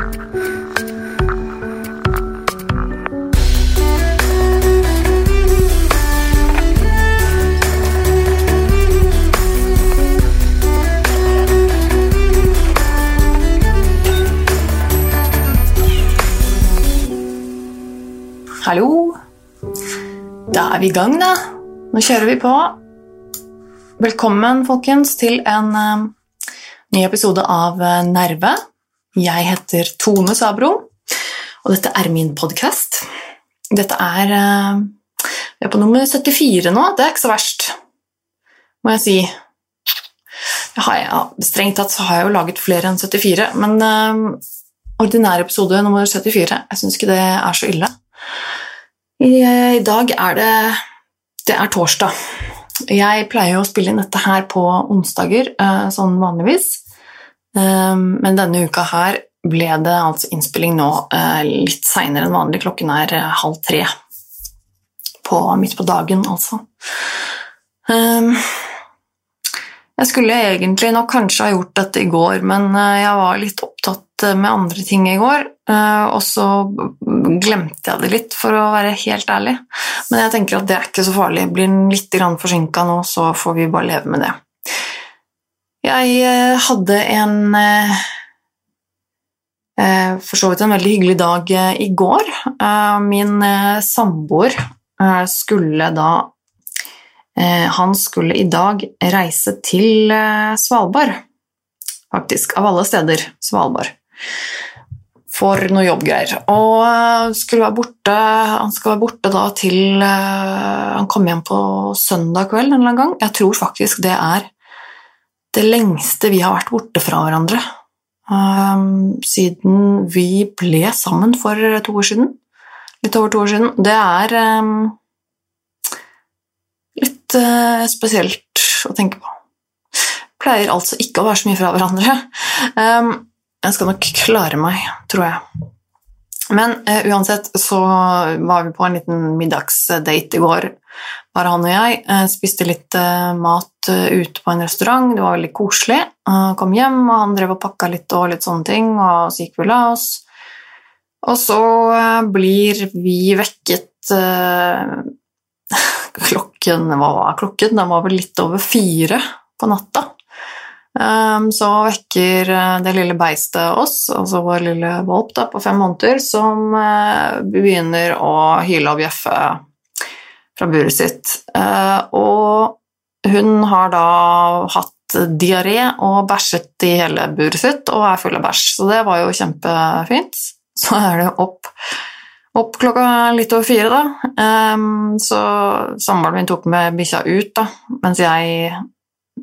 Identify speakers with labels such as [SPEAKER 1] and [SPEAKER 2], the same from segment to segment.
[SPEAKER 1] Hallo. Da er vi i gang, da. Nå kjører vi på. Velkommen, folkens, til en uh, ny episode av eh, Nerve. Jeg heter Tone Sabro, og dette er min podkast. Dette er eh, Vi er på nummer 74 nå. Det er ikke så verst, må jeg si. Jeg har, ja, strengt tatt så har jeg jo laget flere enn 74, men eh, ordinær episode nummer 74 Jeg syns ikke det er så ille. I, eh, I dag er det Det er torsdag. Jeg pleier å spille inn dette her på onsdager, eh, sånn vanligvis. Eh, Men denne uka her ble det altså innspilling nå eh, litt seinere enn vanlig. Klokken er eh, halv tre. På, midt på dagen, altså. Um, jeg skulle egentlig nok kanskje ha gjort dette i går, men eh, jeg var litt opptatt med andre ting i går, og så glemte jeg det litt, for å være helt ærlig. Men jeg tenker at det er ikke så farlig. Blir den litt forsinka nå, så får vi bare leve med det. Jeg eh, hadde en eh, eh, For så vidt en veldig hyggelig dag i går. Min samboer skulle da Han skulle i dag reise til Svalbard, faktisk. Av alle steder Svalbard. For noe jobbgreier. Og skulle være borte, han skal være borte da til Han kom hjem på søndag kveld en eller annen gang. Jeg tror faktisk det er det lengste vi har vært borte fra hverandre. eh, Siden vi ble sammen for to år siden. Litt over to år siden. Det er eh, litt eh, spesielt å tenke på. Pleier altså ikke å være så mye fra hverandre. Um, jeg skal nok klare meg, tror jeg. Men eh, uansett så var vi på en liten middagsdate i går. Bare han og jeg eh, spiste litt eh, mat eh, ute på en restaurant. Det var veldig koselig. Han kom hjem, og han drev og pakka litt og litt sånne ting, og så gikk vi og la oss. Og så blir vi vekket klokken Hva var klokken? Den var vel litt over fire på natta. Så vekker det lille beistet oss, altså vår lille valp på fem måneder, som begynner å hyle og bjeffe fra buret sitt. Eh, og hun har da hatt diaré og bæsjet i hele buret sitt og er full av bæsj, så det var jo kjempefint. Så er det opp opp klokka litt over fire, da. Så samboeren min tok med bikkja ut, da, mens jeg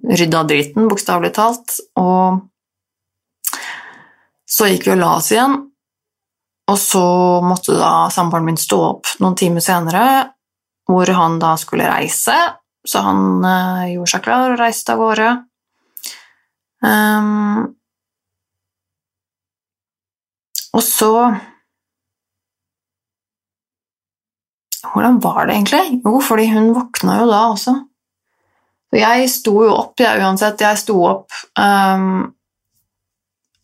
[SPEAKER 1] rydda driten, bokstavelig talt. Og så gikk vi og la oss igjen, og så måtte da samboeren min stå opp noen timer senere, hvor han da skulle reise, så han eh, gjorde seg klar og reiste av gårde. Um, og så Hvordan var det egentlig? Jo, fordi hun våkna jo da også. Så jeg sto jo opp, jeg uansett. Jeg sto opp um,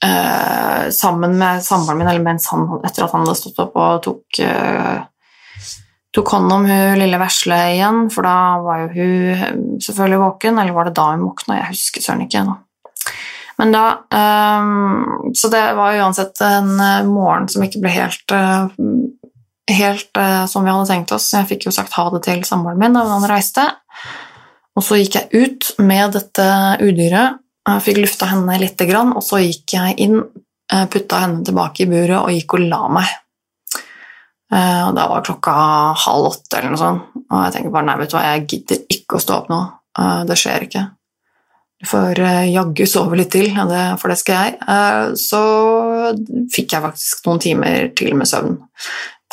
[SPEAKER 1] uh, sammen med samboeren min, eller mens han, etter at han hadde stått opp og tok, eh, tok hånd om hun lille vesle igjen, for da var jo hun selvfølgelig våken, eller var det da hun våkna? Jeg husker søren ikke ennå. Men da um, Så det var uansett en eh, morgen som ikke ble helt eh, helt uh, som vi hadde tenkt oss. Jeg fikk jo sagt ha det til samboeren min da han reiste. Og så gikk jeg ut med dette udyret, jeg fikk lufta henne litt, og så gikk jeg inn, eh, putta henne tilbake i buret og gikk og la meg. Eh, Og da var klokka halv åtte eller noe sånt, og jeg tenker bare nei, vet du hva, jeg gidder ikke å stå opp nå. Eh, Det skjer ikke. Du får eh, jaggu sove litt til, for det skal jeg. Så fikk jeg faktisk noen timer til med søvn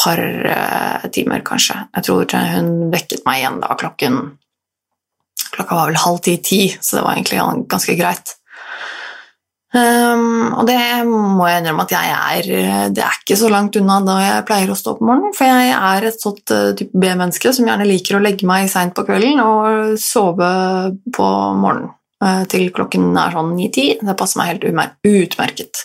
[SPEAKER 1] par eh, timer, kanskje. Jeg tror hun vekket meg igjen da klokken Klokka var vel halv ti-ti, så det var egentlig ganske greit. Um, og det må jeg innrømme at jeg er Det er ikke så langt unna da jeg pleier å stå opp om morgenen, for jeg er et sånt uh, type B-menneske som gjerne liker å legge meg seint på kvelden og sove på morgenen uh, til klokken er sånn ni-ti. Det passer meg helt utmerket.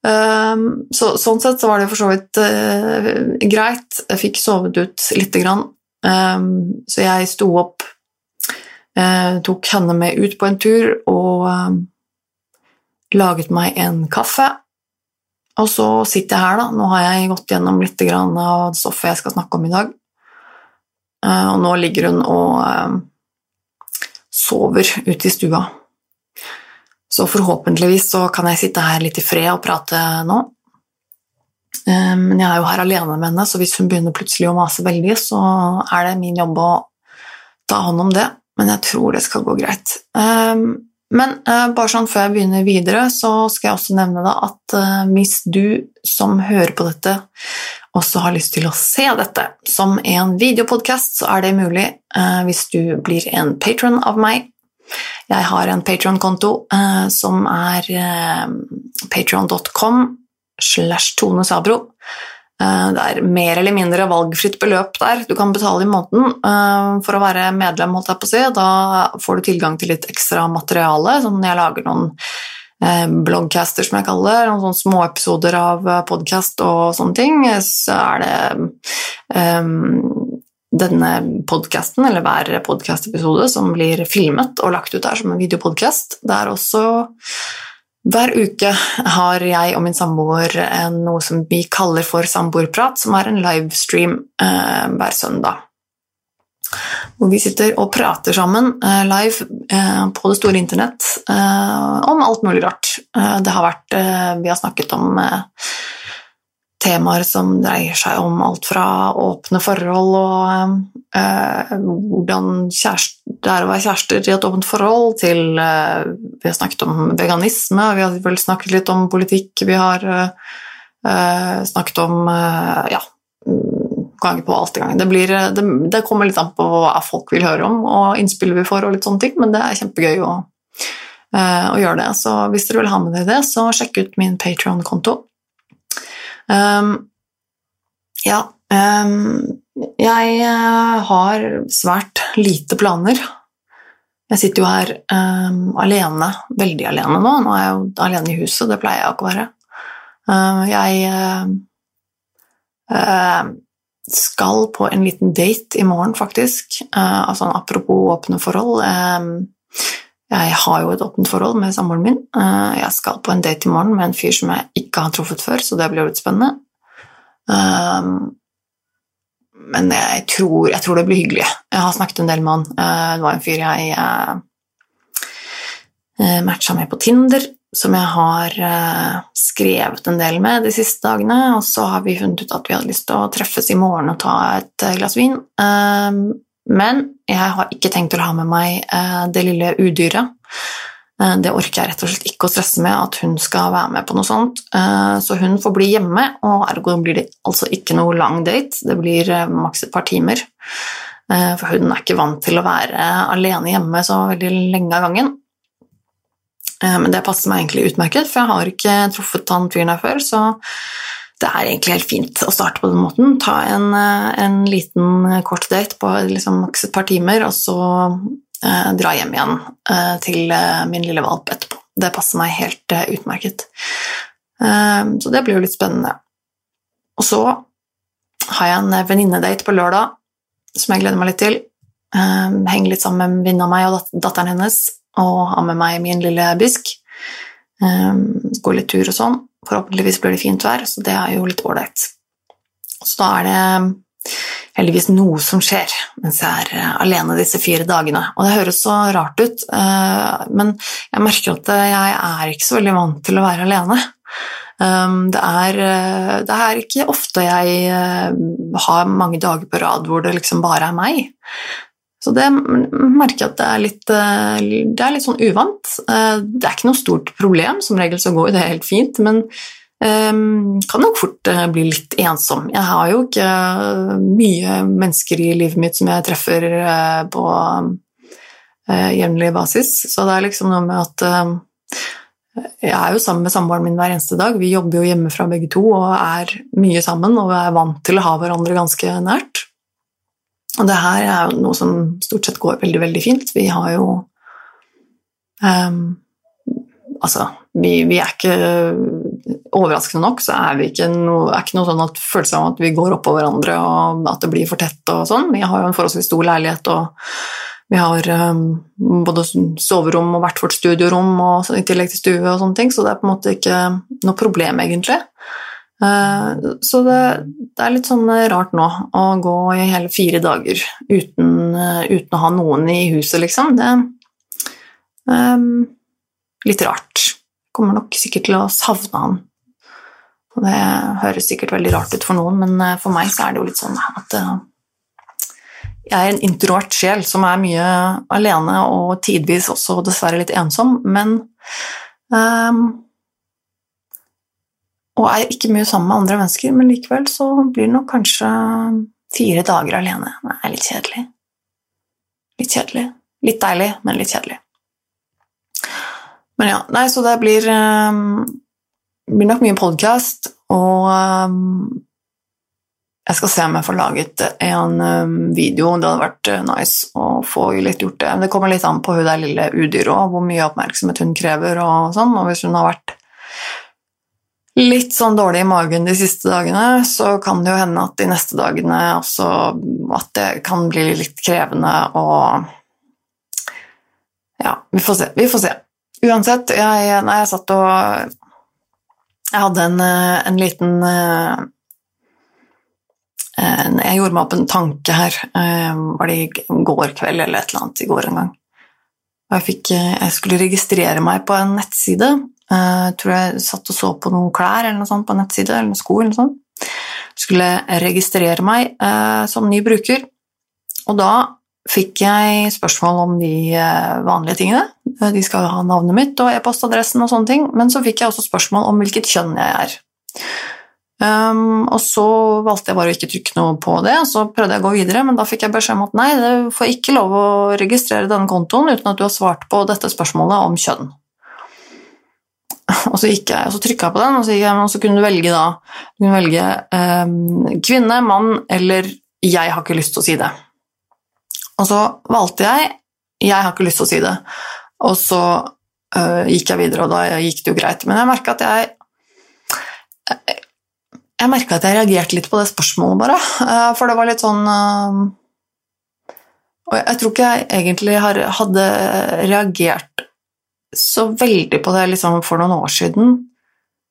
[SPEAKER 1] Um, så, sånn sett så var det for så vidt uh, greit. Jeg fikk sovet ut lite grann. Um, så jeg sto opp, tok henne med ut på en tur og laget meg en kaffe. Og så sitter jeg her, da. Nå har jeg gått gjennom litt av stoffet jeg skal snakke om i dag. Uh, og nå ligger hun og sover ute i stua. Så forhåpentligvis så kan jeg sitte her litt i fred og prate nå. Eh, men jeg er jo her alene med henne, så hvis hun begynner plutselig å mase veldig, så er det min jobb å ta hånd om det. Men jeg tror det skal gå greit. Men uh, bare sånn før jeg begynner videre, så skal jeg også nevne da at hvis du som hører på dette, også har lyst til å se dette som en videopodkast, så er det mulig hvis du blir en patron av meg jeg har en Patron-konto som er patron.com slash Tone Sabro. Eh, det er mer eller mindre valgfritt beløp der du kan betale i måneden eh, for å være medlem. holdt jeg på å si. Da får du tilgang til litt ekstra materiale. Sånn jeg lager noen eh, bloggcaster, som jeg kaller det, noen sånne småepisoder av podkast og sånne ting. Så er det denne podkasten, eller hver podkastepisode, som blir filmet og lagt ut der som en videopodkast. Det er også hver uke har jeg og min samboer noe som vi kaller for samboerprat, som er en livestream eh, hver søndag. Hvor vi sitter og prater sammen eh, live eh, på det store internett eh, om alt mulig rart. Eh, det har vært eh, Vi har snakket om temaer som dreier seg om alt fra åpne forhold og eh, hvordan kjæreste, det er å være kjærester i et åpent forhold, til eh, Vi har snakket om veganisme, vi har vel snakket litt om politikk, vi har eh, snakket om eh, ja, ganger på alt i gang. Det, blir, det, det, kommer litt an på hva folk vil høre om, og innspill vi får, og litt sånne ting, men det er kjempegøy å, eh, å gjøre det. Så hvis dere vil ha med dere det, så sjekk ut min Patron-konto. Um, ja um, Jeg uh, har svært lite planer. Jeg sitter jo her um, alene, veldig alene nå. Nå er jeg jo alene i huset, det pleier jeg ikke å være. Uh, jeg uh, skal på en liten date i morgen, faktisk. altså Apropos åpne forhold. Jeg har jo et åpent forhold med samboeren min. Eh, jeg skal på en date i morgen med en fyr som jeg ikke har truffet før, så det blir litt spennende. Eh, men jeg tror, jeg tror, det blir hyggelig. Jeg har snakket en del med han. Eh, det var en fyr jeg matcha med på Tinder, som jeg har skrevet en del med de siste dagene. Og så har vi funnet ut at vi hadde lyst til å treffes i morgen og ta et glass vin. Men jeg har ikke tenkt å ha med meg eh, det lille udyret. Eh, det orker jeg rett og slett ikke å stresse med at hun skal være med på noe sånt. Eh, så hun får bli hjemme, og ergo blir det altså ikke noe lang date. Det blir maks et par timer. For hun er ikke vant til å være alene hjemme så veldig lenge av gangen. Men det passer meg egentlig utmerket, for jeg har ikke truffet han fyren her før, så det er egentlig helt fint å starte på den måten. Ta en, eh, en liten eh, kort date på liksom maks et par timer, og så eh, dra hjem igjen eh, til eh, min lille valp etterpå. Det passer meg helt eh, utmerket. så det blir jo litt spennende. Og så har jeg en venninnedate på lørdag som jeg gleder meg litt til. Henger litt sammen med venninna mi og datteren hennes, og har med meg min lille bisk. Går litt tur og sånn. Forhåpentligvis blir det fint vær, så det er jo litt ålreit. Så da er det heldigvis noe som skjer mens jeg er eh, alene disse fire dagene. Og det høres så rart ut, eh, men jeg merker at jeg er ikke så veldig vant til å være alene. Um, det er, eh, det er ikke ofte jeg har mange dager på rad hvor det liksom bare er meg. Så det merker jeg at det er litt, det er litt sånn uvant. Det er ikke noe stort problem, som regel så går det helt fint, men Um, kan nok fort uh, bli litt ensom. Jeg har jo ikke uh, mye mennesker i livet mitt som jeg treffer uh, på jevnlig basis, så det er liksom noe med at jeg er jo sammen med samboeren min hver eneste dag. Vi jobber jo hjemmefra begge to og er mye sammen og er vant til å ha hverandre ganske nært. Og det her er jo noe som stort sett går veldig, veldig fint. Vi har jo um, Altså, vi, vi, er ikke Overraskende nok så er vi ikke noe, er ikke noe sånn at følelse av at vi går oppå hverandre og at det blir for tett og sånn. Vi har jo en forholdsvis stor leilighet, og vi har um, både soverom og hvert vårt studiorom og, i tillegg til stue og sånne ting, så det er på en måte ikke noe problem, egentlig. Uh, så det, det, er litt sånn rart nå å gå i hele fire dager uten, uh, uten å ha noen i huset, liksom. Det um, litt rart. Kommer nok sikkert til å savne han. Og det høres sikkert veldig rart ut for noen, men eh, for meg så er det jo litt sånn at jeg er en introvert sjel som er mye alene og tidvis også dessverre litt ensom, men um, Og er ikke mye sammen med andre mennesker, men likevel så blir det nok kanskje fire dager alene. Det er litt kjedelig. Litt kjedelig. Litt deilig, men litt kjedelig. Men ja, nei, så det blir, um, blir nok mye podkast, og um, jeg skal se om jeg får laget en um, video. Det hadde vært uh, nice å få litt gjort det. Det kommer litt an på hun der lille udyret og hvor mye oppmerksomhet hun krever. Og sånn, og hvis hun har vært litt sånn dårlig i magen de siste dagene, så kan det jo hende at de neste dagene også at det kan bli litt krevende og Ja, vi får se. Vi får se. Uansett, jeg, nei, jeg satt og Jeg hadde en, eh, en liten eh, en, Jeg gjorde meg opp en tanke her. Eh, var det i går kveld eller et eller annet i går en gang? Jeg, fikk, jeg skulle registrere meg på en nettside. Jeg tror jeg satt og så på noen klær eller noe sånt på en eller noen sko. eller noe sånt. Skulle registrere meg som ny bruker. Og da fikk jeg spørsmål om de eh, vanlige tingene. De skal ha navnet mitt og e-postadressen og sånne ting, men så fikk jeg også spørsmål om hvilket kjønn jeg er. Um, og så valgte jeg bare å ikke trykke noe på det, så prøvde jeg å gå videre, men da fikk jeg beskjed om at nei, du får ikke lov å registrere denne kontoen uten at du har svart på dette spørsmålet om kjønn. Og så, gikk jeg, så trykka jeg på den, og så, jeg, og så kunne du velge da du kunne velge eh, kvinne, mann eller 'jeg har ikke lyst til å si det'. Og så valgte jeg Jeg har ikke lyst til å si det. Og så eh, gikk jeg videre, og da gikk det jo greit. Men jeg merka at jeg Jeg merka at jeg reagerte litt på det spørsmålet, bare. Eh, for det var litt sånn uh, Og jeg, jeg, tror ikke jeg egentlig har, hadde reagert så veldig på det liksom for noen år siden,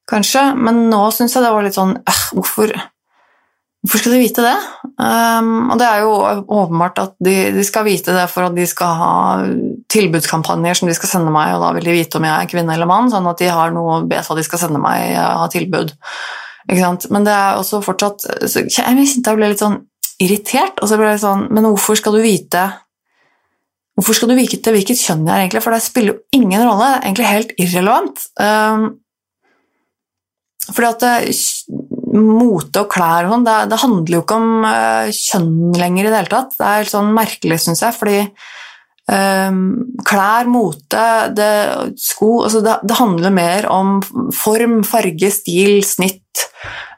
[SPEAKER 1] kanskje. Men nå syns jeg det var litt sånn Hvorfor Hvorfor skal de vite det? Um, og det er jo åpenbart at de, de, skal vite det for at de skal ha tilbudskampanjer som de skal sende meg, og da vil de vite om jeg er kvinne eller mann, sånn at de har noe vet hva de skal sende meg av tilbud. Men det er også fortsatt så Jeg kjente jeg ble litt sånn irritert, og så ble jeg sånn Men hvorfor skal du vite Hvorfor skal du vite hvilket kjønn jeg er, egentlig? For det spiller jo ingen rolle. Det er egentlig helt irrelevant. Um, fordi at det, mote og klær og sånn, det, det, handler jo ikke om uh, kjønn lenger i det hele tatt. Det er helt sånn merkelig, syns jeg, fordi um, klær, mote, det, sko altså det, det, handler mer om form, farge, stil, snitt,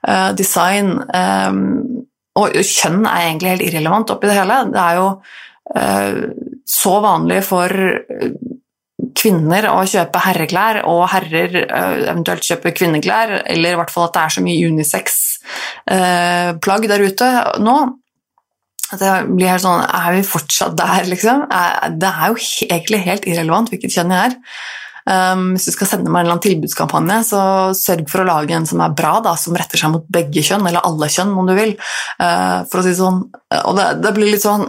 [SPEAKER 1] uh, design. Um, og kjønn er egentlig helt irrelevant oppi det hele. Det er jo uh, så vanlig for kvinner å kjøpe herreklær, og herrer eh, eventuelt kjøpe kvinneklær, eller i hvert fall at det er så mye unisex-plagg eh, der ute nå. At blir helt sånn Er vi fortsatt der, liksom? Det er jo egentlig helt irrelevant hvilket kjønn jeg er. Um, hvis du skal sende meg en eller annen tilbudskampanje, så sørg for å lage en som er bra, da, som retter seg mot begge kjønn, eller alle kjønn, om du vil. Uh, for å si sånn. Og det, det blir litt sånn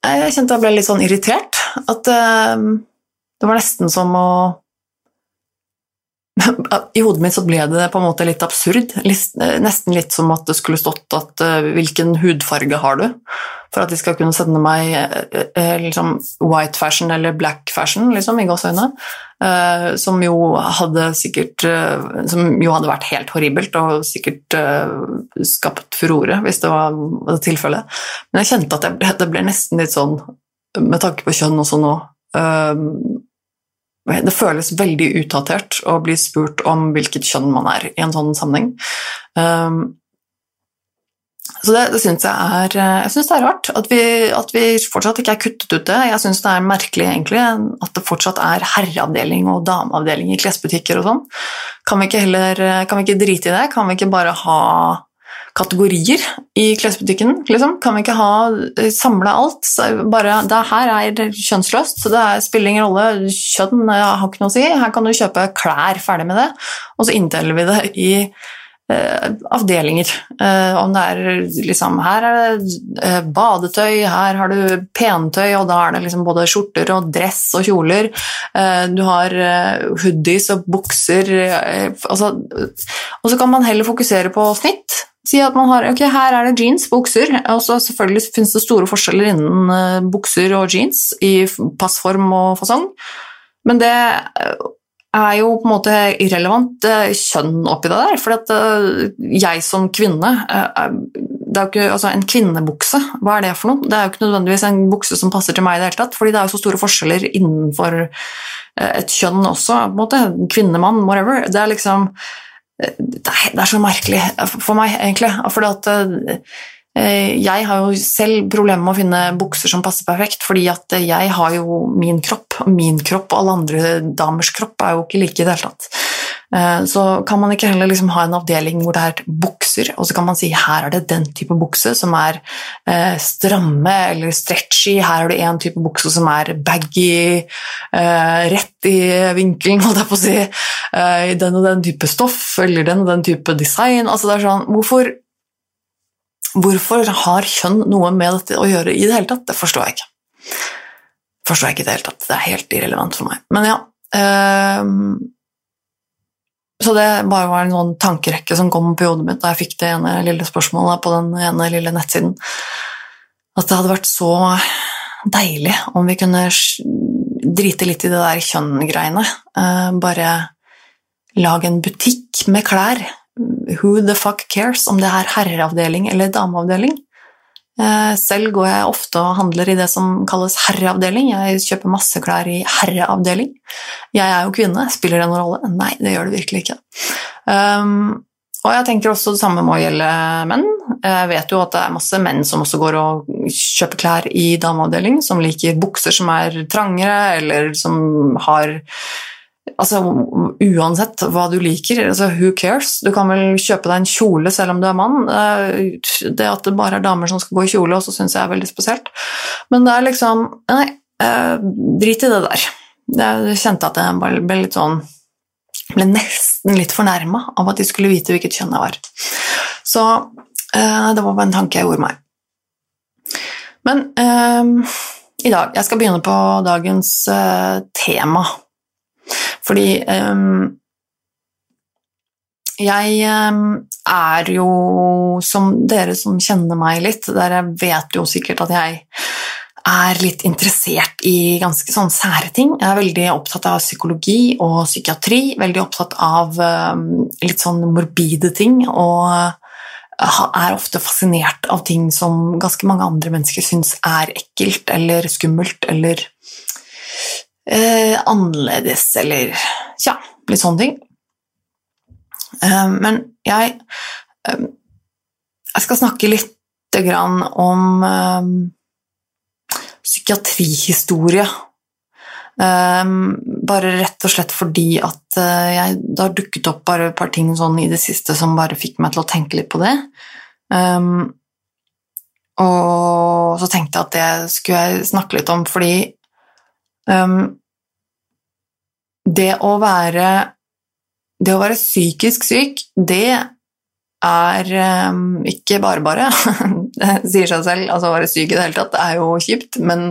[SPEAKER 1] Jeg kjente jeg ble litt sånn irritert. At uh, det var nesten som å I hodet mitt så ble det på en måte litt absurd. Nesten litt som at det skulle stått at uh, 'hvilken hudfarge har du?' For at de skal kunne sende meg uh, liksom white fashion eller black fashion, liksom, i gåseøyne. Uh, som jo hadde sikkert Som jo hadde vært helt horribelt og sikkert skapt furore hvis det var, tilfellet. Men jeg kjente at jeg det ble nesten litt sånn med tanke på kjønn også nå Det føles veldig utdatert å bli spurt om hvilket kjønn man er i en sånn sammenheng. Ehm, Så det, det syns jeg er Jeg synes det er rart at vi, at vi fortsatt ikke er kuttet ut det. Jeg syns det er merkelig egentlig at det fortsatt er herreavdeling og dameavdeling i klesbutikker og sånn. Kan vi ikke heller Kan vi ikke drite i det? Kan vi ikke bare ha kategorier i klesbutikken, liksom? Kan vi ikke ha samle alt? Bare, det her er kjønnsløst, så det er, spiller ingen rolle. Kjønn har ikke noe å si. Her kan du kjøpe klær ferdig med det, og så inndeler vi det i Eh, avdelinger. Eh, om det er liksom Her er det eh, badetøy, her har du pentøy, og da er det liksom både skjorter og dress og kjoler. Du har hoodies og bukser altså, Og så kan man heller fokusere på snitt. Si at man har Ok, her er det jeans, bukser, og så selvfølgelig finnes det store forskjeller innen bukser og jeans i passform og fasong, men det er jo på en måte irrelevant eh, kjønn oppi det der. For at eh, jeg som kvinne eh, det er jo ikke, altså En kvinnebukse, hva er det for noe? Det er jo ikke nødvendigvis en bukse som passer til meg i det hele tatt, fordi det er jo så store forskjeller innenfor et kjønn også. på en måte, Kvinnemann, whatever. Det er liksom Det er, så merkelig for meg, egentlig. Fordi at jeg har jo selv problemer med å finne bukser som passer perfekt, fordi at jeg har jo min kropp, og min kropp og alle andre damers kropp er jo ikke like i det hele tatt. Eh, så kan man ikke heller liksom ha en avdeling hvor det er bukser, og så kan man si her er det den type bukse som er eh, stramme eller stretchy, her er det en type bukse som er baggy, rett i vinkelen, holdt jeg på å si, den og den type stoff eller den og den type design. Altså det er sånn, hvorfor Hvorfor har kjønn noe med dette å gjøre i det hele tatt? Det forstår jeg ikke. Forstår jeg ikke i det hele tatt. Det er helt irrelevant for meg. Men ja Um, Så det bare var en sånn tankerekke som kom på hodet mitt da jeg fikk det ene lille spørsmålet på den ene lille nettsiden. At det hadde vært så deilig om vi kunne drite litt i det der kjønn-greiene. Uh, bare lage en butikk med klær who the fuck cares om det er herreavdeling eller dameavdeling? Eh, selv går jeg ofte og handler i det som kalles herreavdeling. Jeg kjøper masse klær i herreavdeling. Jeg er jo kvinne, spiller det noen rolle? Nei, det gjør det virkelig ikke. Um, og jeg tenker også det samme må gjelde menn. Jeg vet jo at det er masse menn som også går og kjøper klær i dameavdeling, som liker bukser som er trangere, eller som har Altså, uansett hva du liker, altså, who cares? Du kan vel kjøpe deg en kjole selv om du er mann. Det at det bare er damer som skal gå i kjole, også syns jeg er veldig spesielt. Men det er liksom Nei, eh, drit i det der. Jeg kjente at jeg ble litt sånn ble nesten litt fornærma av at de skulle vite hvilket kjønn jeg var. Så eh, det var bare en tanke jeg gjorde meg. Men eh, i dag Jeg skal begynne på dagens eh, tema. Fordi um, jeg um, er jo, som dere som kjenner meg litt, dere vet jo sikkert at jeg er litt interessert i ganske sånn sære ting. Jeg er veldig opptatt av psykologi og psykiatri, veldig opptatt av um, litt sånn morbide ting, og er ofte fascinert av ting som ganske mange andre mennesker syns er ekkelt eller skummelt eller eh, annerledes, eller tja, litt sånne ting. Eh, men jeg eh, Jeg skal snakke litt grann om eh, psykiatrihistorie. Eh, bare rett og slett fordi at eh, jeg, det har dukket opp bare et par ting sånn i det siste som bare fikk meg til å tenke litt på det. Um, og så tenkte jeg at det skulle jeg snakke litt om, fordi um, det å være Det å være psykisk syk, det er um, ikke bare bare. det sier seg selv. Altså, å være syk i det hele tatt er jo kjipt, men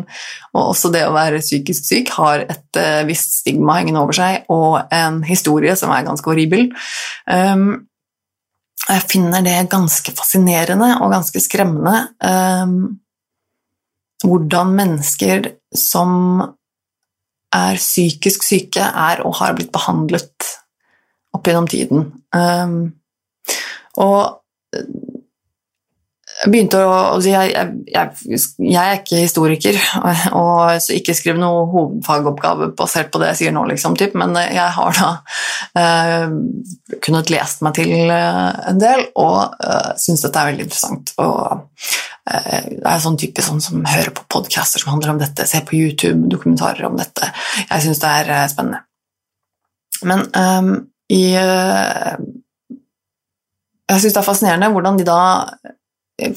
[SPEAKER 1] også det å være psykisk syk har et uh, visst stigma hengende over seg og en historie som er ganske horribel. Um, jeg finner det ganske fascinerende og ganske skremmende um, hvordan mennesker som er psykisk syke, er og har blitt behandlet opp gjennom tiden. Um, og begynte å jeg, jeg, jeg, er ikke historiker, og så ikke skriv noe hovedfagoppgave basert på det jeg sier nå, liksom, typ, men jeg har da eh, kunnet lest meg til eh, en del og eh, syns dette er veldig interessant. Og eh, det er sånn type sånn som hører på podcaster som handler om dette, ser på YouTube dokumentarer om dette. Jeg syns det er eh, spennende. Men um, i uh, Jeg syns det er fascinerende hvordan de da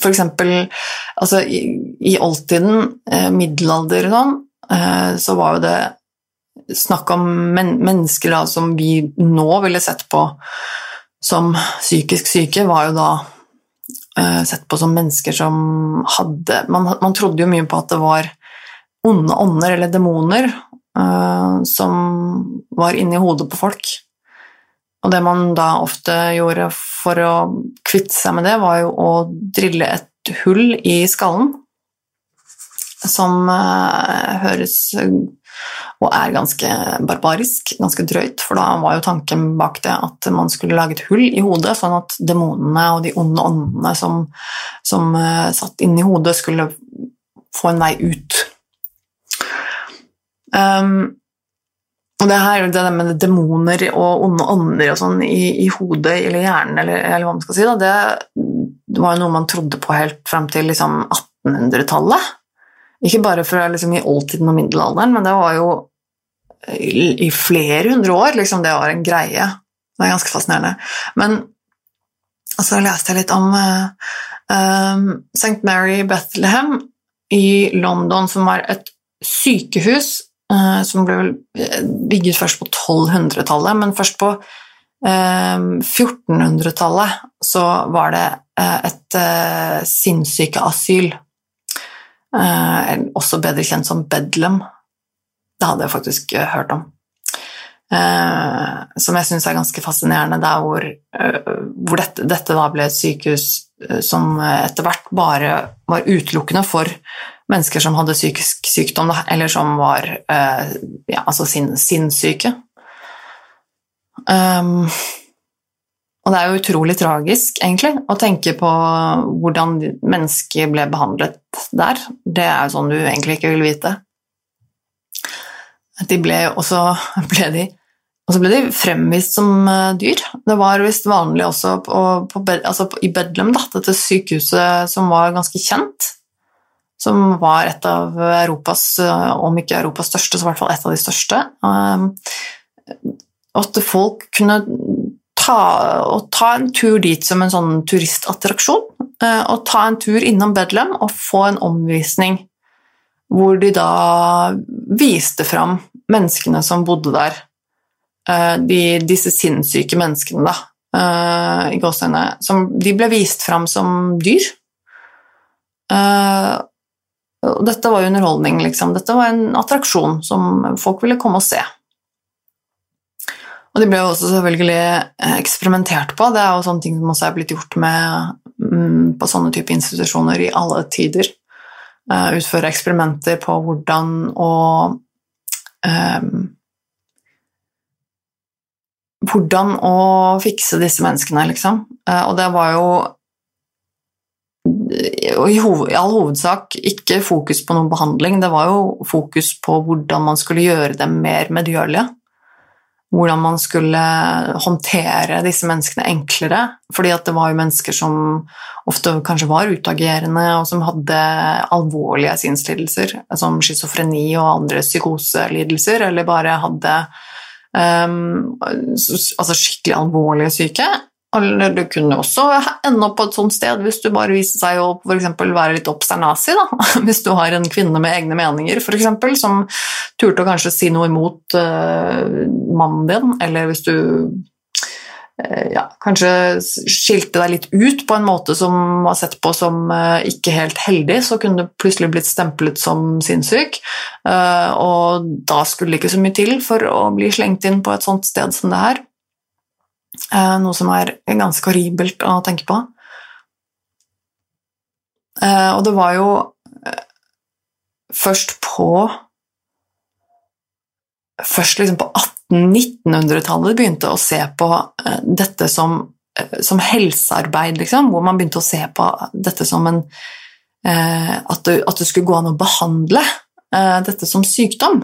[SPEAKER 1] for eksempel altså, i, i oldtiden, eh, middelalder og sånn, eh, så var jo det snakk om men, mennesker da, som vi nå ville sett på som psykisk syke, var jo da eh, sett på som mennesker som hadde man, man, trodde jo mye på at det var onde ånder eller demoner uh, som var inni hodet på folk. Og det man da ofte gjorde for å kvitte seg med det, var jo å drille et hull i skallen, som uh, høres og er ganske barbarisk, ganske drøyt, for da var jo tanken bak det at man skulle lage et hull i hodet, sånn at demonene og de onde åndene som, som uh, satt inni hodet, skulle få en vei ut. Um, og det her, det med demoner og onde ånder og sånn i, i, hodet eller hjernen, eller, eller, hva man skal si, da, det, var jo noe man trodde på helt frem til liksom, 1800-tallet. Ikke bare fra liksom, i oldtiden og middelalderen, men det var jo i, i flere hundre år liksom, det var en greie. Det er ganske fascinerende. Men så leste jeg litt om uh, um, St. Mary Bethlehem i London, som var et sykehus uh, som ble eh, bygget først på 1200-tallet, men først på 1400-tallet eh, så var det et sinnssykeasyl, også bedre kjent som Bedlam. Det hadde jeg faktisk hørt om. Som jeg syns er ganske fascinerende, der hvor, hvor dette, dette, da ble et sykehus som etter hvert bare var utelukkende for mennesker som hadde psykisk sykdom, eller som var ja, altså sin, sinnssyke. Um, og det er jo utrolig tragisk, egentlig, å tenke på hvordan mennesker ble behandlet der. Det er jo sånn du egentlig ikke vil vite. De ble også ble de, og så ble de fremvist som uh, dyr. Det var visst vanlig også på, på, altså i Bedlam, da, dette sykehuset som var ganske kjent som var et av Europas, om ikke Europas største, så i hvert fall et av de største. Ehm, at folk kunne ta, ta en tur dit som en sånn turistattraksjon, eh, og ta en tur innom Bedlam og få en omvisning hvor de da viste fram menneskene som bodde der. Eh, de, disse sinnssyke menneskene, da, eh, i gåsehudene. De ble vist fram som dyr. Dette var underholdning, liksom. Dette var en attraksjon som folk ville komme og se. Og de ble jo også selvfølgelig eh, eksperimentert på. Det er jo sånne ting som også er blitt gjort med, mm, på sånne type institusjoner i alle tider. Uh, utføre eksperimenter på hvordan å um, Hvordan å fikse disse menneskene, liksom. Og det var jo i, all hovedsak ikke fokus på noen behandling, det var jo fokus på hvordan man skulle gjøre dem mer medgjørlige. Hvordan man skulle håndtere disse menneskene enklere. fordi det var jo mennesker som ofte kanskje var utagerende, og som hadde alvorlige sinnslidelser, som schizofreni og andre psykoselidelser, eller bare hadde um, altså skikkelig alvorlige syke. Eller du kunne også ende opp på et sånt sted hvis du bare viste seg å for være litt obsternasi. Da. Hvis du har en kvinne med egne meninger for eksempel, som turte å kanskje si noe imot uh, mannen din, eller hvis du uh, ja, kanskje skilte deg litt ut på en måte som var sett på som uh, ikke helt heldig, så kunne du plutselig blitt stemplet som sinnssyk. og da skulle det ikke så mye til for å bli slengt inn på et sånt sted som det her. Eh, noe som er ganske horribelt å tenke på. Eh, og det var jo eh, først på Først liksom på 1800-1900-tallet begynte å se på dette som som helsearbeid, liksom, hvor man begynte å se på dette som en at, det, at, det, skulle gå an å behandle eh, dette som sykdom.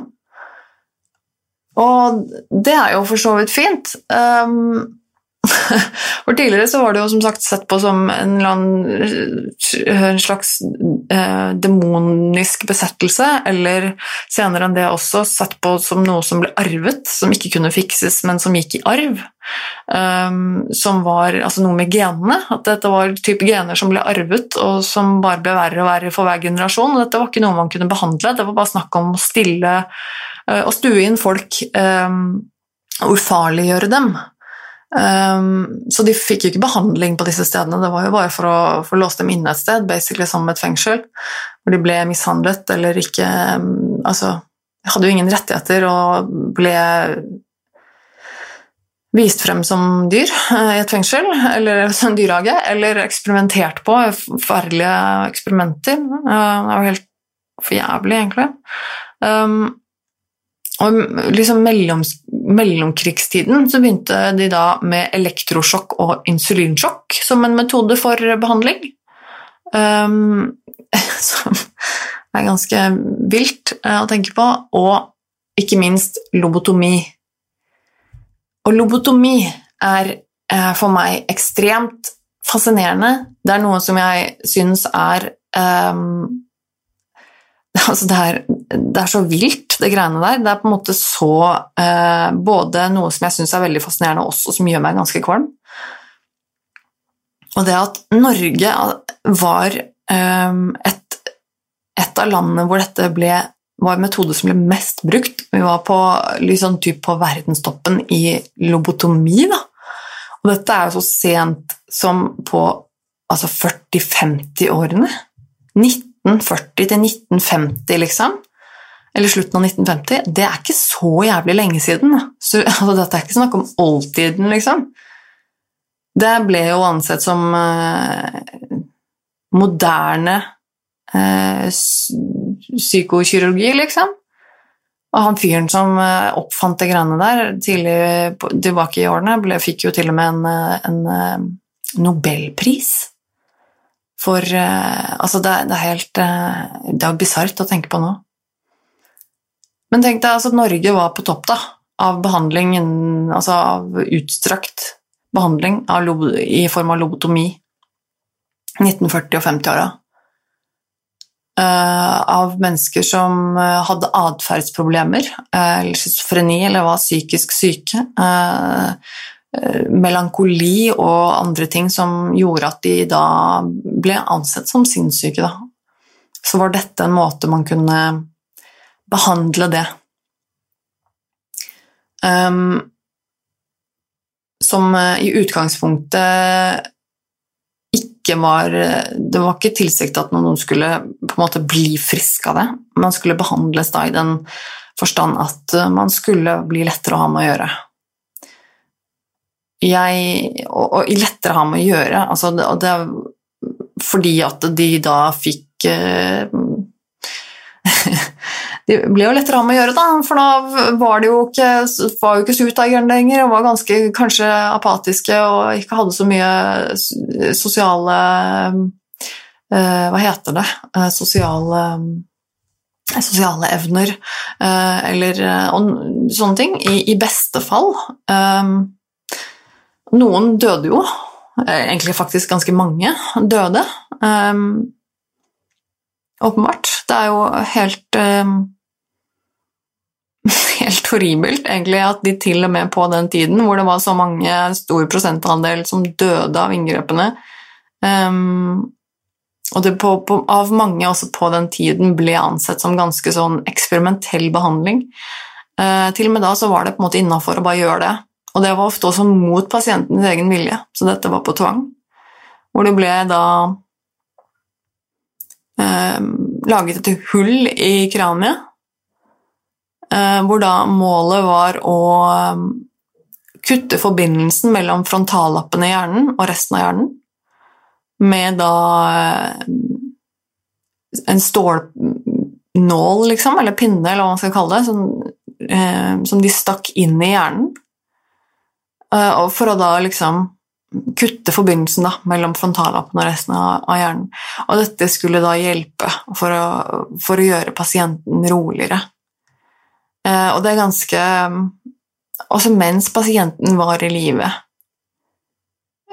[SPEAKER 1] Og det er jo for så vidt fint. Um, for tidligere så var det jo som sagt sett på som en, en slags eh, demonisk besettelse, eller senere enn det også sett på som noe som ble arvet, som ikke kunne fikses, men som gikk i arv. Um, som var altså noe med genene, at dette var type gener som ble arvet, og som bare ble verre og verre for hver generasjon. og Dette var ikke noe man kunne behandle, det var bare snakk om å stille og stue inn folk um, og ufarliggjøre dem. Um, så de fikk jo ikke behandling på disse stedene, det var jo bare for å få låst dem inne et sted, basically som et fengsel, hvor de ble mishandlet eller ikke um, Altså, de hadde jo ingen rettigheter og ble vist frem som dyr uh, i et fengsel, eller som dyrehage, eller eksperimentert på, forferdelige eksperimenter. Uh, det var helt for jævlig, egentlig. Um, og liksom mellom, mellomkrigstiden så begynte de da med elektrosjokk og insulinsjokk som en metode for behandling. Um, som er ganske vilt uh, å tenke på. Og ikke minst lobotomi. Og lobotomi er uh, for meg ekstremt fascinerende. Det er noe som jeg syns er um, altså det, er, det, er, så vilt, det greiene der. Det er på en måte så eh, Både noe som jeg syns er veldig fascinerende, også som gjør meg ganske kvalm. Og det at Norge var eh, et, et, av landene hvor dette ble, var en metode som ble mest brukt. Vi var på, liksom, på verdenstoppen i lobotomi. Da. Og dette er jo så sent som på altså 40-50-årene. 19 1940 til 1950, liksom, eller slutten av 1950, det er ikke så jævlig lenge siden. Så, altså, dette er ikke snakk om oldtiden, liksom. Det ble jo ansett som eh, moderne eh, psykokirurgi, liksom. Og han fyren som eh, oppfant det greiene der tidlig tilbake i årene, ble, fikk jo til og med en, en nobelpris for uh, altså det, det, er helt uh, Det er bisart å tenke på nå. Men tenk deg altså at Norge var på topp da, av behandling, altså av utstrakt behandling av i form av lobotomi 1940- og 50-åra. Uh, eh, av mennesker som hadde atferdsproblemer, eller schizofreni, eller var psykisk syke. Eh, melankoli og andre ting som gjorde at de da ble ansett som sinnssyke. Da. Så var dette en måte man kunne behandle det. Um, som eh, i utgangspunktet ikke var Det var ikke tilsiktet at noen skulle på en måte bli frisk av det. Man skulle behandles da i den forstand at man skulle bli lettere å ha med å gjøre jeg Og, og lettere ha med å gjøre. Altså, det, det, fordi at de da fikk eh, Det ble jo lettere å ha med å gjøre, da, for da var de jo ikke, var jo ikke suteierne lenger og var ganske kanskje apatiske og ikke hadde så mye sosiale eh, Hva heter det? Eh, sosiale sosiale evner eller sånne ting, i, i beste fall. Um, noen døde jo. Eh, egentlig faktisk ganske mange døde. Um, åpenbart. Det er jo helt um, Helt horribelt, egentlig, at de til og med på den tiden, hvor det var så mange, stor prosentandel som døde av inngrepene um, Og det på, på, av mange også på den tiden ble ansett som ganske sånn eksperimentell behandling. Uh, til og med da så var det på en måte innafor å bare gjøre det. Og det var ofte også mot pasientens egen vilje, så dette var på tvang. Hvor det ble da eh, laget et hull i kraniet, eh, hvor da målet var å eh, kutte forbindelsen mellom frontallappen i hjernen og resten av hjernen med da eh, en stålnål, liksom, eller pinne, eller hva man skal kalle det, som, eh, som de stakk inn i hjernen. Eh, og for å da liksom kutte forbindelsen da, mellom frontallappen og resten av, hjernen. Og dette skulle da hjelpe for å, for å gjøre pasienten roligere. Eh, og det er ganske Også mens pasienten var i live.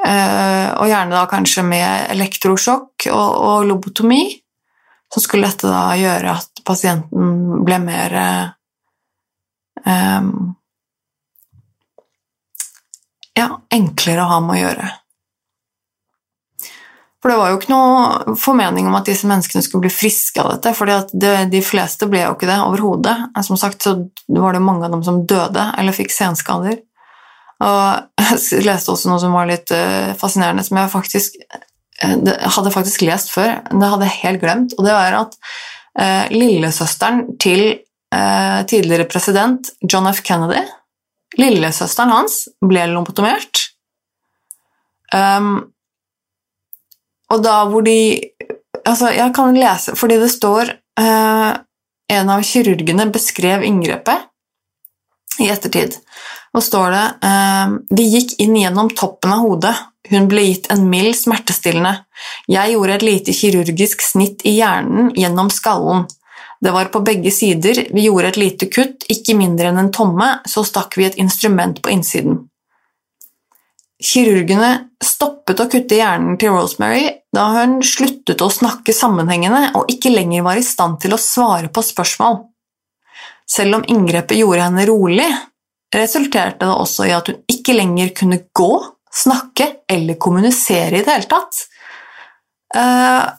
[SPEAKER 1] Eh, og gjerne da kanskje med elektrosjokk og, og lobotomi, så skulle dette da gjøre at pasienten ble mer eh, ja, enklere å ha med å gjøre. For det var jo ikke noe formening om at disse menneskene skulle bli friske av dette, for de fleste ble jo ikke det overhodet. Som sagt så var det mange av dem som døde eller fikk senskader. Og jeg leste også noe som var litt eh, fascinerende, som jeg faktisk eh, hadde faktisk lest før, det hadde jeg helt glemt, og det var at eh, lillesøsteren til eh, tidligere president John F. Kennedy Lillesøsteren hans ble lobotomert. Um, og da hvor de Altså, jeg kan lese Fordi det står uh, En av kirurgene beskrev inngrepet i ettertid. Og står det uh, De gikk inn gjennom toppen av hodet. Hun ble gitt en mild smertestillende. Jeg gjorde et lite kirurgisk snitt i hjernen gjennom skallen. Det var på begge sider, vi gjorde et lite kutt, ikke mindre enn en tomme, så stakk vi et instrument på innsiden. Kirurgene stoppet å kutte hjernen til Rosemary da hun sluttet å snakke sammenhengende og ikke lenger var i stand til å svare på spørsmål. Selv om inngrepet gjorde henne rolig, resulterte det også i at hun ikke lenger kunne gå, snakke eller kommunisere i det hele tatt. Uh,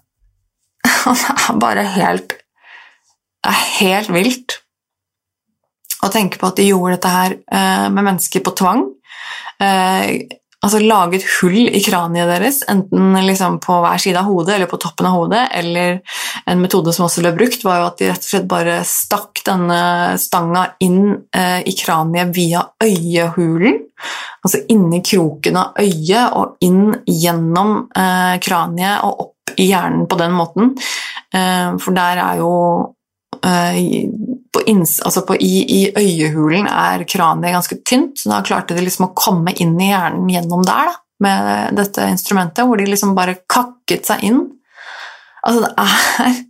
[SPEAKER 1] bare helt Det er helt vilt å tenke på at de gjorde dette her uh, med mennesker på tvang. Uh, altså laget hull i kraniet deres, enten liksom på hver side av hodet eller på toppen av hodet. Eller en metode som også ble brukt, var jo at de rett og slett bare stakk denne stanga inn eh, i kraniet via øyehulen. Altså inni kroken av øyet og inn gjennom eh, kraniet og opp i hjernen på den måten. Eh, for der er jo eh, på inns, altså på, i, i, øyehulen er kraniet ganske tynt, så da klarte de liksom å komme inn i hjernen gjennom der da, med dette instrumentet, hvor de liksom bare kakket seg inn. Altså, det er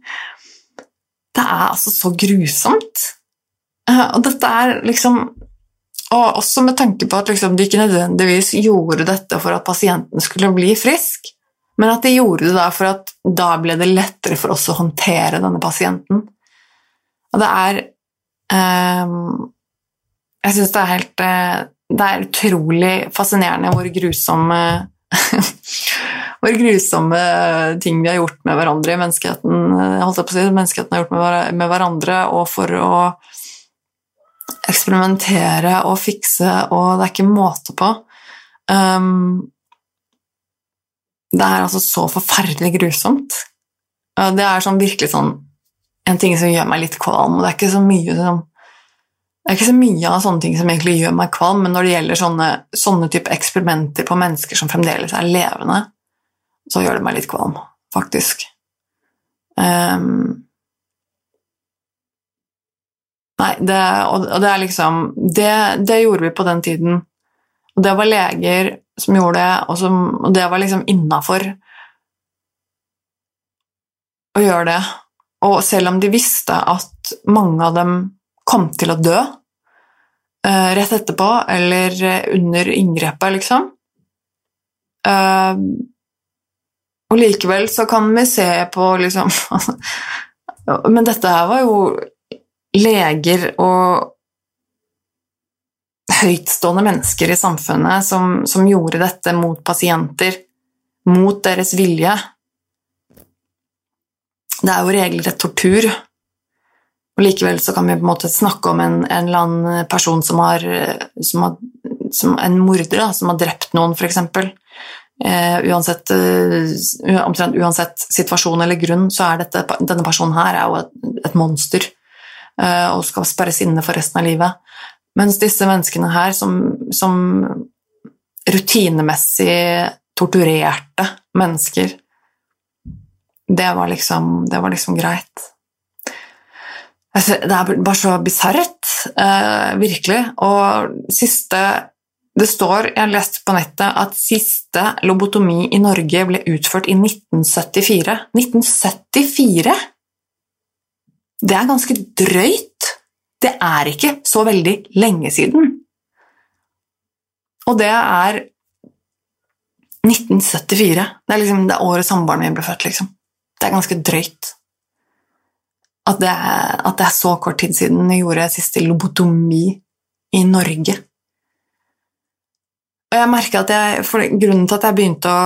[SPEAKER 1] Det er altså så grusomt. Eh, og dette er liksom Og også med tanke på at liksom, de ikke nødvendigvis gjorde dette for at pasienten skulle bli frisk, men at de gjorde det da for at da ble det lettere for oss å håndtere denne pasienten. Og det er um, Jeg syns det er helt uh, Det er utrolig fascinerende hvor grusomme Hvor grusomme ting vi har gjort med hverandre i menneskeheten, eh, holdt jeg på å si, menneskeheten har gjort med hverandre, og for å eksperimentere og fikse, og det er ikke måte på. Um, det er altså så forferdelig grusomt. Det er sånn virkelig sånn en ting som gjør meg litt kvalm. og Det er ikke så mye, som, ikke så mye av sånne ting som egentlig gjør meg kvalm, men når det gjelder sånne, sånne type eksperimenter på mennesker som fremdeles er levende, så gjør det meg litt kvalm, faktisk. Um, nei, det, og, og det er liksom det, det, gjorde vi på den tiden. Og det var leger som gjorde det, og, som, og det var liksom innafor å gjøre det. Og selv om de visste at mange av dem kom til å dø uh, rett etterpå eller under inngrepet, liksom uh, Og likevel så kan vi se på liksom Men dette her var jo leger og høytstående mennesker i samfunnet som, som gjorde dette mot pasienter, mot deres vilje. Det er jo regelrett tortur. Og likevel så kan vi på en måte snakke om en, en eller annen person som har, som har som En morder da, som har drept noen, f.eks. Eh, uansett, uh, omtrent uansett situasjon eller grunn, så er dette, denne personen her er jo et, et monster uh, og skal sperres inne for resten av livet. Mens disse menneskene her, som, som rutinemessig torturerte mennesker det var liksom, det var liksom greit. Altså, det er bare så bisart, uh, virkelig. Og siste det står, jeg har lest på nettet, at siste lobotomi i Norge ble utført i 1974. 1974! Det er ganske drøyt. Det er ikke så veldig lenge siden. Og det er 1974. Det er liksom det året samboeren min ble født, liksom. Det er ganske drøyt. At det, at det er så kort tid siden jeg gjorde siste lobotomi i Norge. Og jeg merka at jeg For grunnen til at jeg begynte å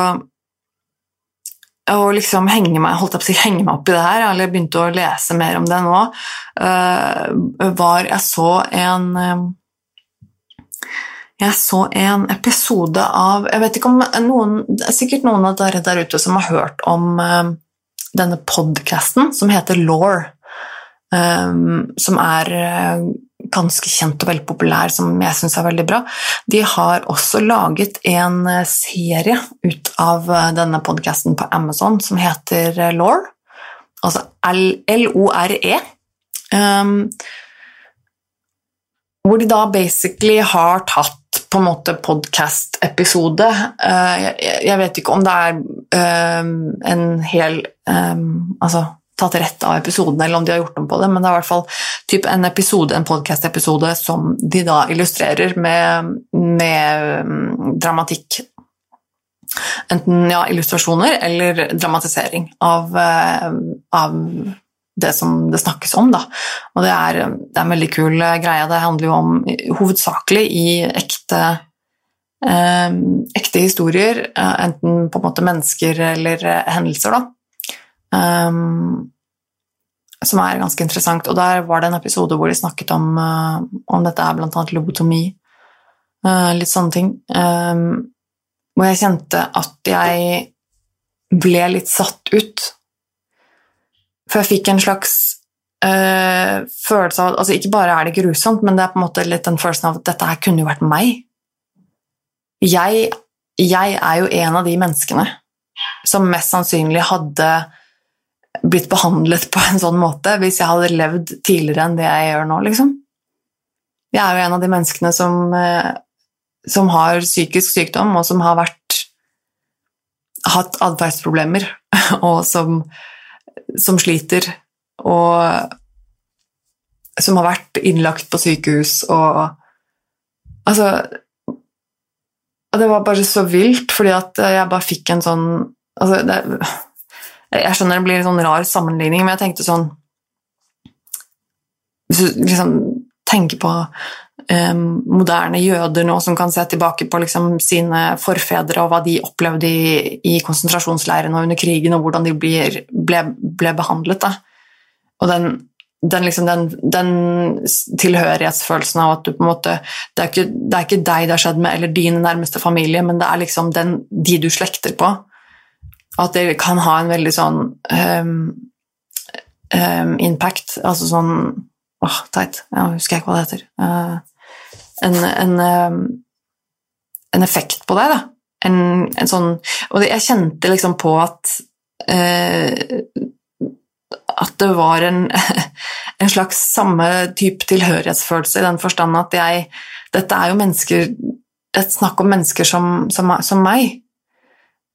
[SPEAKER 1] å liksom henge meg, holdt opp, henge meg opp i det her, eller begynte å lese mer om det nå, uh, var Jeg så en uh, Jeg så en episode av Jeg vet ikke om noen er sikkert noen av dere der ute som har hørt om uh, denne podkasten som heter Law, som er ganske kjent og veldig populær, som jeg syns er veldig bra. De har også laget en eh, serie ut av eh, denne podkasten på Amazon som heter Law, altså L-O-R-E. Um, hvor de da basically har tatt på en måte podkast-episode. Uh, jeg, vet ikke om det er um, en hel um, Altså tatt rett av episoden, eller om de har gjort om på det, men det er i hvert fall en episode, en podcast-episode som de da illustrerer med, med mm, dramatikk. Enten ja, illustrasjoner eller dramatisering av, eh, av det som det snakkes om. Da. Og det er, det er, en veldig kul greie. Det handler jo om hovedsakelig i ekte, eh, ekte historier, eh, enten på en måte mennesker eller hendelser. da. Um, som er ganske interessant. Og der var det en episode hvor de snakket om, uh, om dette er blant annet lobotomi. Uh, litt sånne ting. Um, hvor jeg kjente at jeg ble litt satt ut. For jeg fikk en slags øh, følelse av altså Ikke bare er det grusomt, men det er på en måte litt den følelsen av at dette her kunne jo vært meg. Jeg, jeg er jo en av de menneskene som mest sannsynlig hadde blitt behandlet på en sånn måte hvis jeg hadde levd tidligere enn det jeg gjør nå, liksom. Jeg er jo en av de menneskene som, eh, som har psykisk sykdom, og som har vært hatt atferdsproblemer, og som, som sliter, og som har vært innlagt på sykehus og Altså Det var bare så vilt, fordi at jeg bare fikk en sånn altså det, jeg skjønner det blir en sånn rar sammenligning, men jeg tenkte sånn Hvis du liksom tenker på um, moderne jøder nå som kan se tilbake på liksom, sine forfedre og hva de opplevde i, i konsentrasjonsleirene og under krigen, og hvordan de ble, ble, ble behandlet. Da. Og den, den, liksom, den, den, tilhørighetsfølelsen av at du på en måte det er, ikke, det er ikke deg det har skjedd med, eller din nærmeste familie, men det er liksom de du slekter på. At det kan ha en veldig sånn um, um, impact, altså sånn Åh, teit. Jeg husker ikke hva det heter. Uh, en, en, um, en, effekt på deg, da. En, en sånn Og jeg kjente liksom på at uh, At det var en slags samme type tilhørighetsfølelse i den forstand at jeg Dette er jo mennesker Et snakk om mennesker som, som, som meg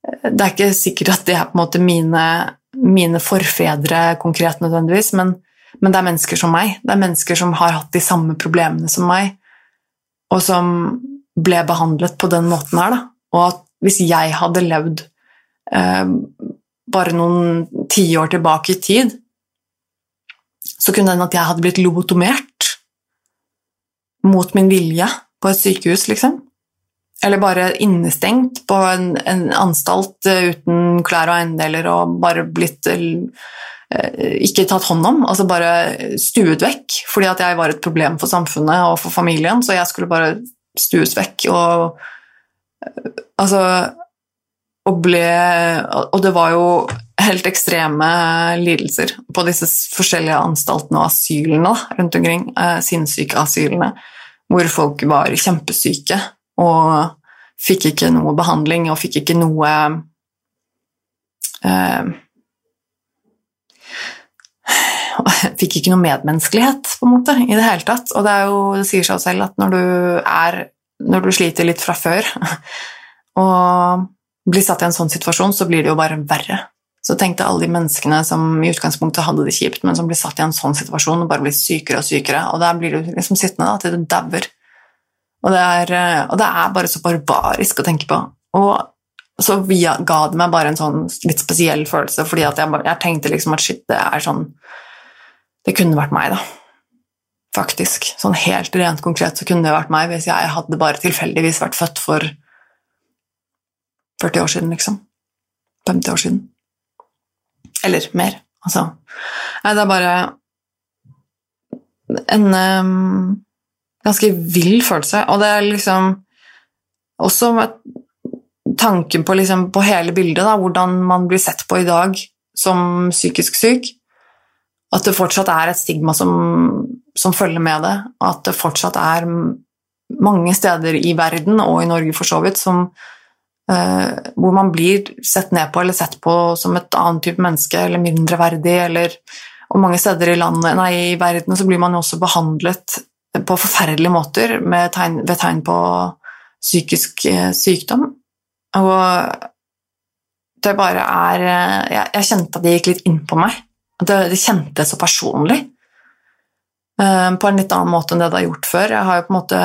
[SPEAKER 1] det er ikke sikkert at det er på en måte mine, mine forfedre konkret nødvendigvis, men, men, det er mennesker som meg. Det er mennesker som har hatt de samme problemene som meg, og som ble behandlet på den måten her. Da. Og at hvis jeg hadde levd eh, bare noen tiår tilbake i tid, så kunne det hende at jeg hadde blitt lobotomert mot min vilje på et sykehus, liksom. Eller bare innestengt på en, en anstalt eh, uten klær og eiendeler og bare blitt eh, ikke tatt hånd om, altså bare stuet vekk fordi at jeg var et problem for samfunnet og for familien, så jeg skulle bare stues vekk og eh, Altså Og ble Og det var jo helt ekstreme lidelser på disse forskjellige anstaltene og asylene rundt omkring, sinnssykeasylene, hvor folk var kjempesyke og fikk ikke noe behandling og fikk ikke noe eh, Fikk ikke noe medmenneskelighet, på en måte, i det hele tatt. Og det, jo, det sier seg selv at når du er når du sliter litt fra før, og blir satt i en sånn situasjon, så blir det jo bare verre. Så tenkte alle de menneskene som i utgangspunktet hadde det kjipt, men som blir satt i en sånn situasjon og bare blir sykere og sykere, og der blir du liksom sittende da, til du dauer. Og, er, og det er bare så barbarisk å tenke på. Og så ga det meg bare en sånn litt spesiell følelse, fordi jeg, jeg tenkte liksom at shit, det er sånn Det kunne vært meg, da. Faktisk. Sånn helt rent konkret så kunne det vært meg hvis jeg hadde bare tilfeldigvis vært født for 40 år siden, liksom. 50 år siden. Eller mer, altså. Nei, det er bare en um, ganske vill følelse, og det er liksom også tanken på, liksom, på hele bildet, da, hvordan man blir sett på i dag som psykisk syk. At det fortsatt er et stigma som, som følger med det. At det fortsatt er mange steder i verden, og i Norge for så vidt, som eh, hvor man blir sett ned på eller sett på som et annet type menneske eller mindreverdig. Eller, og mange steder i, landet, nei, i verden så blir man jo også behandlet på forferdelige måter tegn, ved tegn på psykisk eh, sykdom. Og det bare er uh, jeg, jeg, kjente at det gikk litt inn på meg. Det, det kjentes så personlig. på en litt annen måte enn det det har gjort før. Jeg har jo på en måte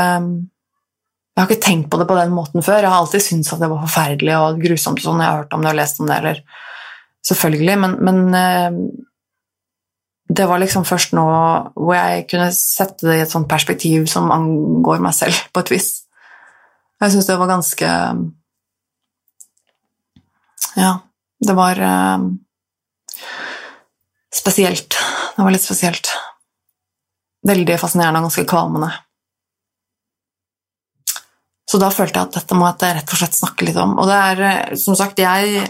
[SPEAKER 1] jeg har ikke tenkt på det på den måten før. Jeg har alltid syntes at det var forferdelig og grusomt. sånn, Jeg har hørt om det og lest om det, eller Selvfølgelig, men, men eh, det var liksom først nå hvor jeg kunne sette det i et sånt perspektiv som angår meg selv, på et vis. Jeg syns det var ganske Ja, det var spesielt. Det var litt spesielt. Veldig fascinerende og ganske kvalmende. Så da følte jeg at dette må jeg rett og slett snakke litt om. Og det er, eh, som sagt, jeg,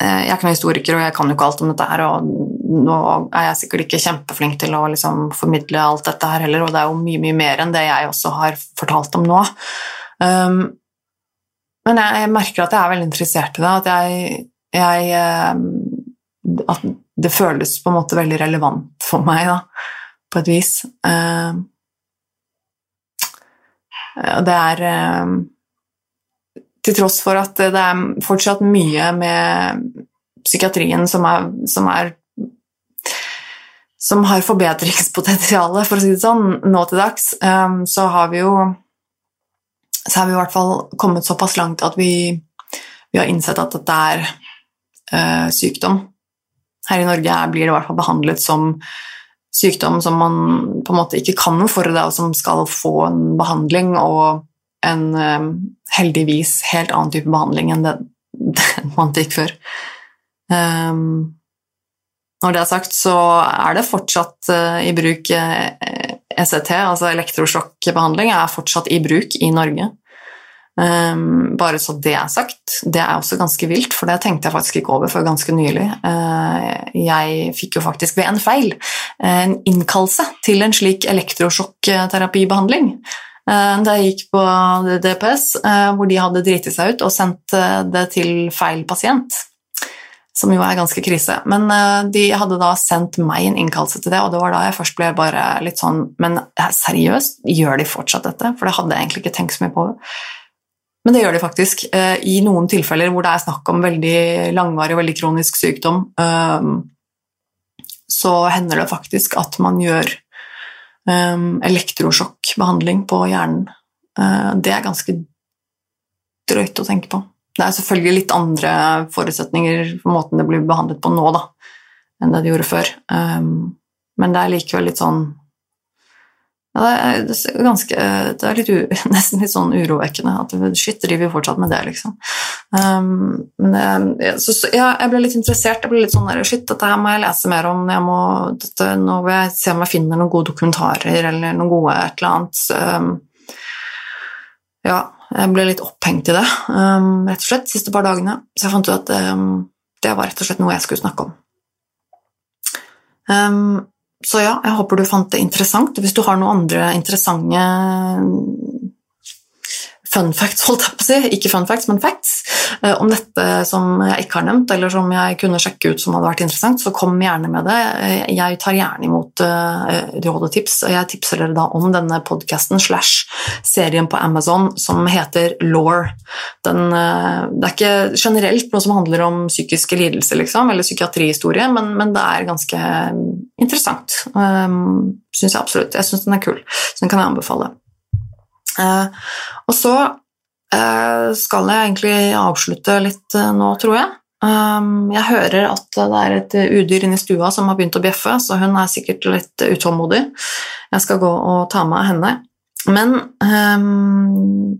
[SPEAKER 1] eh, jeg er ikke noen historiker, og jeg kan jo ikke alt om dette her, og nå er jeg sikkert ikke kjempeflink til å liksom formidle alt dette her heller, og det er jo mye, mye mer enn det jeg også har fortalt om nå. Um, men jeg, jeg, merker at jeg er veldig interessert i det, at jeg, jeg um, At det føles på en måte veldig relevant for meg, da, på et vis. Um, og det er eh, Til tross for at det er fortsatt mye med psykiatrien som er, som er som har forbedringspotensial, for å si det sånn, nå til dags, eh, så har vi jo så har vi i hvert fall kommet såpass langt at vi, vi har innsett at dette er uh, sykdom. Her i Norge blir det i hvert fall behandlet som sykdom som man på en måte ikke kan noe for, og som skal få en behandling, og en um, heldigvis helt annen type behandling enn den, den man fikk før. Um, når det er sagt, så er det fortsatt uh, i bruk uh, eh, ECT, altså elektrosjokkbehandling, er fortsatt i bruk i Norge. Um, bare så det er sagt. Det er også ganske vilt, for det tenkte jeg faktisk ikke over før ganske nylig. Uh, jeg fikk jo faktisk ved en feil en innkallelse til en slik elektrosjokkterapibehandling. Uh, da jeg gikk på DPS, uh, hvor de hadde driti seg ut og sendt det til feil pasient. Som jo er ganske krise. Men de hadde da sendt meg en innkallelse til det, og det var da jeg først ble bare litt sånn Men seriøst, gjør de fortsatt dette? For det hadde jeg egentlig ikke tenkt så mye på. Men det gjør de faktisk. Eh, I noen tilfeller hvor det er snakk om veldig langvarig og veldig kronisk sykdom, eh, så hender det faktisk at man gjør eh, elektrosjokkbehandling på hjernen. Det er ganske drøyt å tenke på. Det er selvfølgelig litt andre forutsetninger for måten det blir behandlet på nå, da, enn det det gjorde før. Men det er likevel litt sånn ja, det, er, ganske, det er litt u, nesten litt sånn urovekkende at shit, driver vi fortsatt med det, liksom. Um, men jeg, så, så, ja, jeg ble litt interessert. Jeg ble litt sånn der, shit, dette her må jeg lese mer om. Jeg må, dette, nå vil jeg se om jeg finner noen gode dokumentarer eller noen gode et eller annet. Um, ja, jeg ble litt opphengt i det, um, rett og slett, de siste par dagene. Så jeg fant ut at um, det var rett og slett noe jeg skulle snakke om. Um, så ja, jeg håper du fant det interessant. Hvis du har noen andre interessante fun facts, holdt jeg på å si, ikke fun facts, men facts, eh, om dette som jeg ikke har nevnt, eller som jeg kunne sjekke ut som hadde vært interessant, så kom gjerne med det. Eh, jeg tar gjerne imot råd og tips, og jeg tipser dere da om denne podkasten slash serien på Amazon som heter Law. Den, det er ikke generelt noe som handler om psykiske lidelser liksom, eller psykiatrihistorie, men, men, det er ganske interessant. Um, syns jeg absolutt. Jeg syns den er kul, så den kan jeg anbefale. Uh, og så Eh, skal jeg egentlig avslutte litt eh, nå, tror jeg. Um, jeg hører at det er et udyr inne i stua som har begynt å bjeffe, så hun er sikkert litt utålmodig. Jeg skal gå og ta med henne. Men um,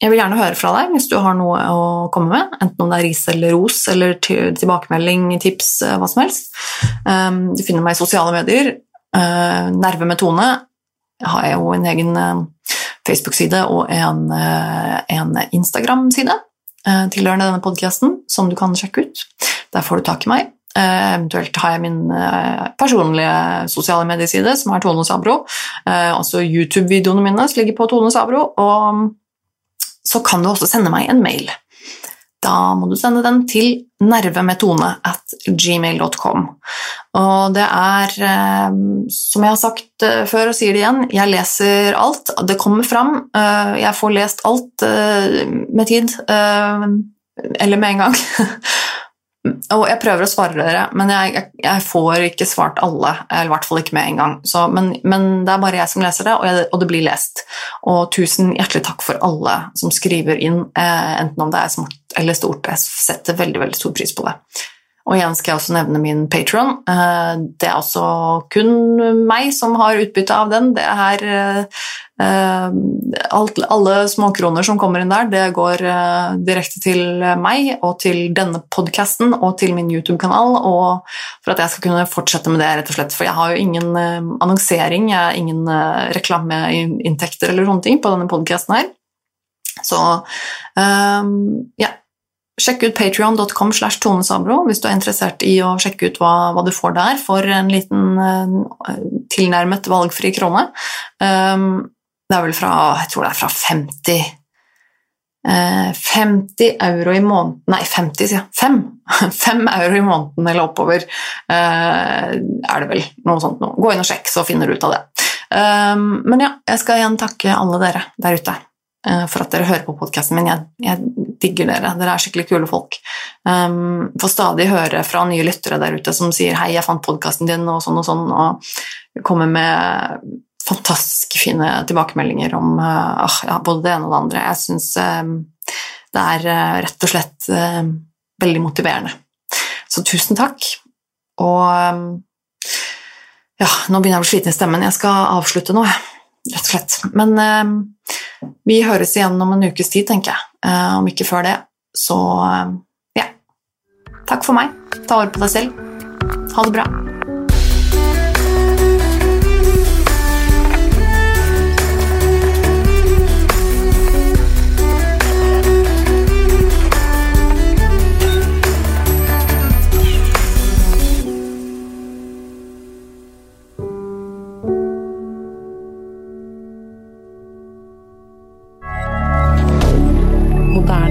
[SPEAKER 1] jeg vil gjerne høre fra deg hvis du har noe å komme med, enten om det er ris eller ros eller tilbakemelding, tips, eh, hva som helst. Um, du finner meg i sosiale medier. Nerve med Tone jeg har jo en egen Facebook-side og en, eh, en Instagram-side eh, tilhørende denne podkasten, som du kan sjekke ut. Der får du tak i meg. Eh, eventuelt har jeg min personlige sosiale medieside, som er Tone Sabro. Også YouTube-videoene mine ligger på Tone Sabro. Og så kan du også sende meg en mail da må du sende den til nervemetone at gmail.com. Og det er, eh, som jeg har sagt eh, før og sier det igjen, jeg leser alt. Det kommer fram. Eh, jeg får lest alt med tid, eller med en gang. Og jeg prøver å svare dere, men jeg, jeg, får ikke svart alle. Eller i hvert fall ikke med en gang. Så, men, men, det er bare jeg som leser det og, jeg, og, det blir lest. Og tusen hjertelig takk for alle som skriver inn, eh, enten om det er smått eller stort. Jeg setter veldig, veldig stor pris på det. Og igjen skal jeg også nevne min Patron. Eh, det er også kun meg som har utbytte av den. Det er eh, alle småkroner som kommer inn der, det går eh, direkte til meg og til denne podkasten og til min YouTube-kanal, og for at jeg skal kunne fortsette med det, rett og slett. For jeg har jo ingen annonsering, jeg har ingen reklameinntekter eller sånne ting på denne podkasten her. Så ja, Sjekk ut patrion.com slash tonesabro hvis du er interessert i å sjekke ut hva, hva, du får der for en liten uh, tilnærmet valgfri krone. Um, det er vel fra jeg tror det er fra 50 uh, 50 euro i måneden Nei, 50, sier jeg. 5! 5 euro i måneden eller oppover uh, er det vel. Noe sånt noe. Gå inn og sjekk, så finner du ut av det. Um, men ja, jeg skal igjen takke alle dere der ute Eh, for at dere hører på podkasten min. Jeg, jeg, digger dere. Dere er skikkelig kule folk. Um, får stadig høre fra nye lyttere der ute som sier 'hei, jeg fant podkasten din', og sånn og sånn, og kommer med fantastisk fine tilbakemeldinger om uh, ja, både det ene og det andre. Jeg syns um, det er uh, rett og slett uh, veldig motiverende. Så tusen takk. Og um, ja, nå begynner jeg å bli sliten i stemmen. Jeg skal avslutte nå, rett og slett. Men vi høres igjen om en ukes tid, tenker jeg. Uh, om ikke før det. Så uh, ja. Takk for meg. Ta vare på deg selv. Ha det bra.